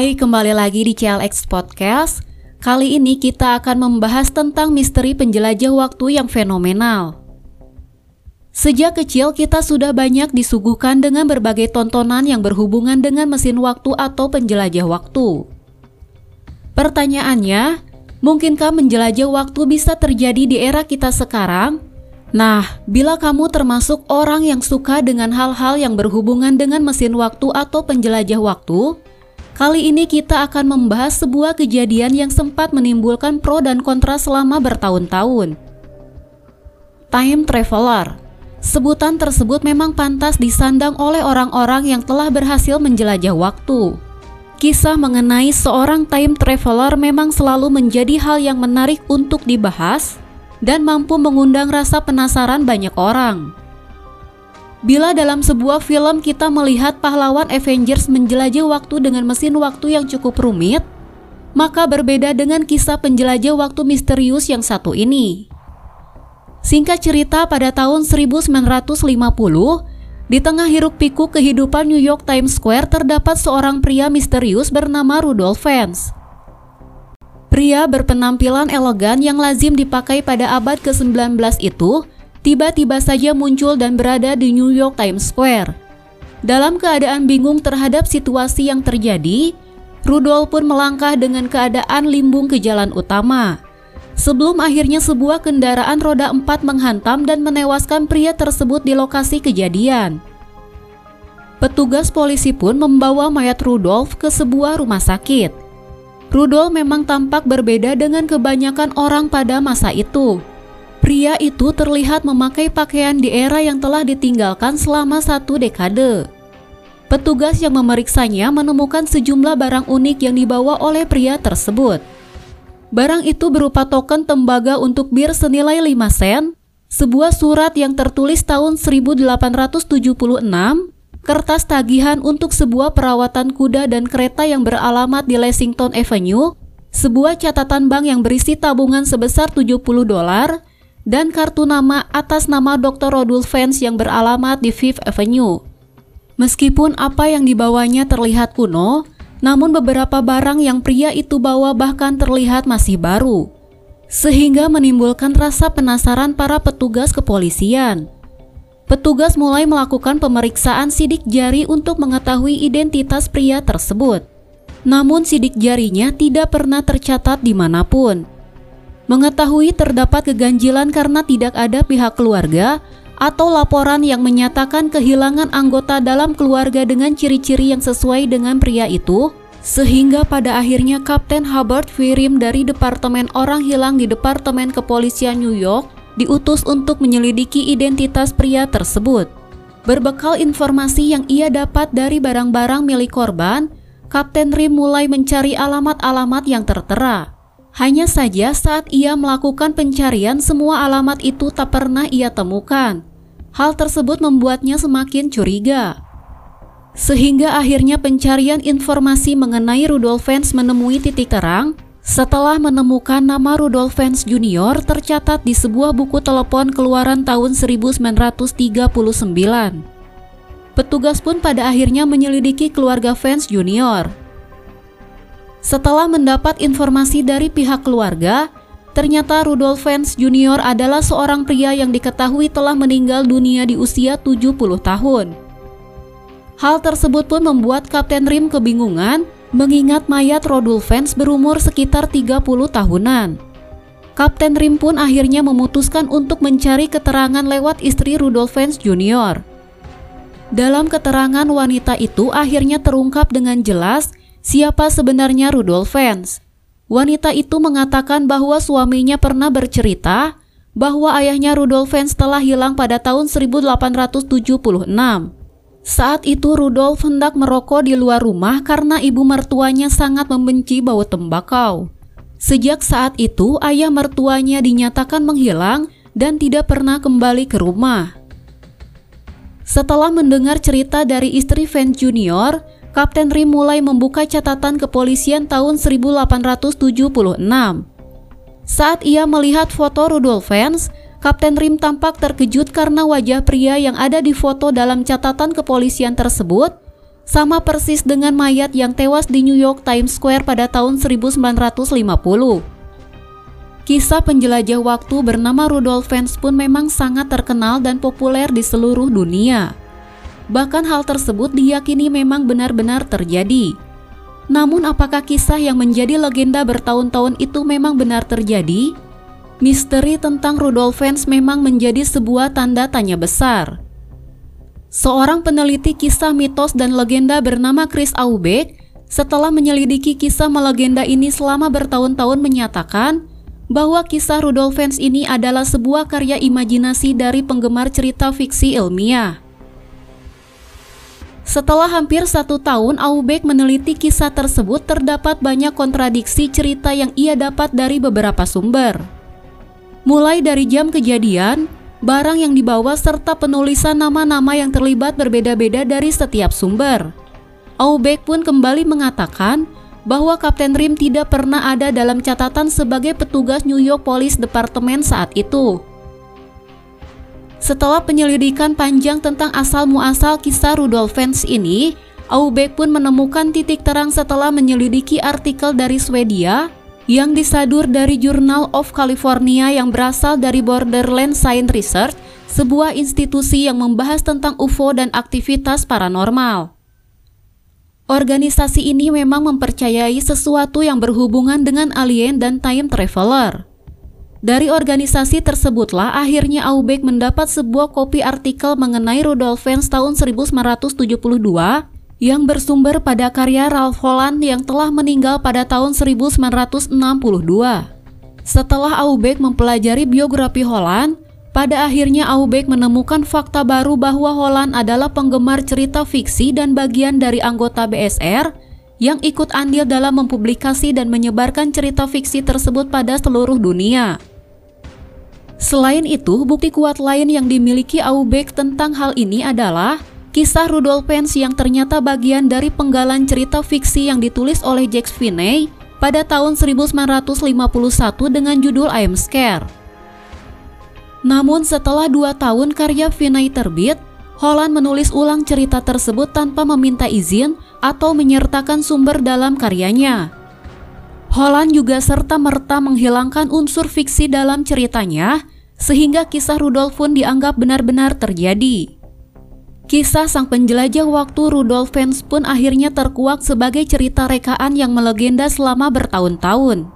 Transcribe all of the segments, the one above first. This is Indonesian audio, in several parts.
Hai, kembali lagi di CLX Podcast. Kali ini kita akan membahas tentang misteri penjelajah waktu yang fenomenal. Sejak kecil kita sudah banyak disuguhkan dengan berbagai tontonan yang berhubungan dengan mesin waktu atau penjelajah waktu. Pertanyaannya, mungkinkah menjelajah waktu bisa terjadi di era kita sekarang? Nah, bila kamu termasuk orang yang suka dengan hal-hal yang berhubungan dengan mesin waktu atau penjelajah waktu, Kali ini kita akan membahas sebuah kejadian yang sempat menimbulkan pro dan kontra selama bertahun-tahun. Time Traveler Sebutan tersebut memang pantas disandang oleh orang-orang yang telah berhasil menjelajah waktu. Kisah mengenai seorang time traveler memang selalu menjadi hal yang menarik untuk dibahas dan mampu mengundang rasa penasaran banyak orang. Bila dalam sebuah film kita melihat pahlawan Avengers menjelajah waktu dengan mesin waktu yang cukup rumit, maka berbeda dengan kisah penjelajah waktu misterius yang satu ini. Singkat cerita pada tahun 1950, di tengah hiruk pikuk kehidupan New York Times Square terdapat seorang pria misterius bernama Rudolph Vance. Pria berpenampilan elegan yang lazim dipakai pada abad ke-19 itu tiba-tiba saja muncul dan berada di New York Times Square. Dalam keadaan bingung terhadap situasi yang terjadi, Rudolf pun melangkah dengan keadaan limbung ke jalan utama. Sebelum akhirnya sebuah kendaraan roda empat menghantam dan menewaskan pria tersebut di lokasi kejadian. Petugas polisi pun membawa mayat Rudolf ke sebuah rumah sakit. Rudolf memang tampak berbeda dengan kebanyakan orang pada masa itu. Pria itu terlihat memakai pakaian di era yang telah ditinggalkan selama satu dekade. Petugas yang memeriksanya menemukan sejumlah barang unik yang dibawa oleh pria tersebut. Barang itu berupa token tembaga untuk bir senilai 5 sen, sebuah surat yang tertulis tahun 1876, kertas tagihan untuk sebuah perawatan kuda dan kereta yang beralamat di Lexington Avenue, sebuah catatan bank yang berisi tabungan sebesar 70 dolar, dan kartu nama atas nama Dr. Rodul Vance yang beralamat di Fifth Avenue. Meskipun apa yang dibawanya terlihat kuno, namun beberapa barang yang pria itu bawa bahkan terlihat masih baru, sehingga menimbulkan rasa penasaran para petugas kepolisian. Petugas mulai melakukan pemeriksaan sidik jari untuk mengetahui identitas pria tersebut. Namun sidik jarinya tidak pernah tercatat di mana pun mengetahui terdapat keganjilan karena tidak ada pihak keluarga atau laporan yang menyatakan kehilangan anggota dalam keluarga dengan ciri-ciri yang sesuai dengan pria itu, sehingga pada akhirnya Kapten Hubbard Firim dari Departemen Orang Hilang di Departemen Kepolisian New York diutus untuk menyelidiki identitas pria tersebut. Berbekal informasi yang ia dapat dari barang-barang milik korban, Kapten Rim mulai mencari alamat-alamat yang tertera. Hanya saja saat ia melakukan pencarian semua alamat itu tak pernah ia temukan. Hal tersebut membuatnya semakin curiga. Sehingga akhirnya pencarian informasi mengenai Rudolf Vance menemui titik terang setelah menemukan nama Rudolf Vance Jr. tercatat di sebuah buku telepon keluaran tahun 1939. Petugas pun pada akhirnya menyelidiki keluarga Vance Jr. Setelah mendapat informasi dari pihak keluarga, ternyata Rudolf Vance Jr. adalah seorang pria yang diketahui telah meninggal dunia di usia 70 tahun. Hal tersebut pun membuat Kapten Rim kebingungan mengingat mayat Rudolf Vance berumur sekitar 30 tahunan. Kapten Rim pun akhirnya memutuskan untuk mencari keterangan lewat istri Rudolf Vance Jr. Dalam keterangan wanita itu akhirnya terungkap dengan jelas Siapa sebenarnya Rudolf Vance? Wanita itu mengatakan bahwa suaminya pernah bercerita bahwa ayahnya Rudolf Vance telah hilang pada tahun 1876. Saat itu Rudolf hendak merokok di luar rumah karena ibu mertuanya sangat membenci bau tembakau. Sejak saat itu ayah mertuanya dinyatakan menghilang dan tidak pernah kembali ke rumah. Setelah mendengar cerita dari istri Vance Junior, Kapten Rim mulai membuka catatan kepolisian tahun 1876. Saat ia melihat foto Rudolf Vance, Kapten Rim tampak terkejut karena wajah pria yang ada di foto dalam catatan kepolisian tersebut sama persis dengan mayat yang tewas di New York Times Square pada tahun 1950. Kisah penjelajah waktu bernama Rudolf Fens pun memang sangat terkenal dan populer di seluruh dunia. Bahkan hal tersebut diyakini memang benar-benar terjadi. Namun apakah kisah yang menjadi legenda bertahun-tahun itu memang benar terjadi? Misteri tentang Rudolf Fens memang menjadi sebuah tanda tanya besar. Seorang peneliti kisah mitos dan legenda bernama Chris Aubeck setelah menyelidiki kisah melegenda ini selama bertahun-tahun menyatakan bahwa kisah Rudolf Fens ini adalah sebuah karya imajinasi dari penggemar cerita fiksi ilmiah. Setelah hampir satu tahun Aubeck meneliti kisah tersebut terdapat banyak kontradiksi cerita yang ia dapat dari beberapa sumber. Mulai dari jam kejadian, barang yang dibawa serta penulisan nama-nama yang terlibat berbeda-beda dari setiap sumber. Aubeck pun kembali mengatakan bahwa Kapten Rim tidak pernah ada dalam catatan sebagai petugas New York Police Department saat itu. Setelah penyelidikan panjang tentang asal-muasal kisah Rudolf Fens ini, Aubeck pun menemukan titik terang setelah menyelidiki artikel dari Swedia yang disadur dari Journal of California yang berasal dari Borderland Science Research, sebuah institusi yang membahas tentang UFO dan aktivitas paranormal. Organisasi ini memang mempercayai sesuatu yang berhubungan dengan alien dan time traveler. Dari organisasi tersebutlah akhirnya Aubeck mendapat sebuah kopi artikel mengenai Rudolf tahun 1972 yang bersumber pada karya Ralph Holland yang telah meninggal pada tahun 1962. Setelah Aubeck mempelajari biografi Holland, pada akhirnya Aubeck menemukan fakta baru bahwa Holland adalah penggemar cerita fiksi dan bagian dari anggota BSR yang ikut andil dalam mempublikasi dan menyebarkan cerita fiksi tersebut pada seluruh dunia. Selain itu, bukti kuat lain yang dimiliki Aubeck tentang hal ini adalah kisah Rudolf Pence yang ternyata bagian dari penggalan cerita fiksi yang ditulis oleh Jacques Finney pada tahun 1951 dengan judul I Am Scared. Namun setelah dua tahun karya Finney terbit, Holland menulis ulang cerita tersebut tanpa meminta izin atau menyertakan sumber dalam karyanya. Holland juga serta-merta menghilangkan unsur fiksi dalam ceritanya, sehingga kisah Rudolf pun dianggap benar-benar terjadi. Kisah sang penjelajah waktu Rudolf Fens pun akhirnya terkuak sebagai cerita rekaan yang melegenda selama bertahun-tahun.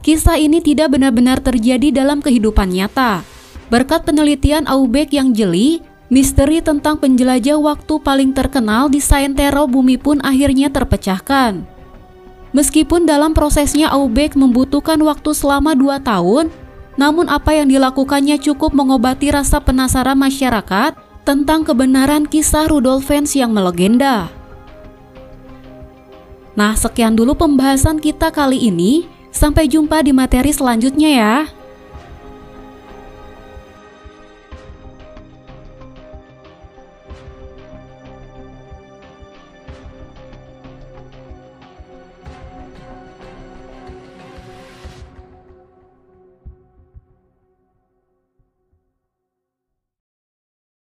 Kisah ini tidak benar-benar terjadi dalam kehidupan nyata. Berkat penelitian Aubeck yang jeli, misteri tentang penjelajah waktu paling terkenal di Saintero bumi pun akhirnya terpecahkan. Meskipun dalam prosesnya Aubeck membutuhkan waktu selama dua tahun, namun apa yang dilakukannya cukup mengobati rasa penasaran masyarakat tentang kebenaran kisah Rudolf Fens yang melegenda. Nah, sekian dulu pembahasan kita kali ini. Sampai jumpa di materi selanjutnya ya.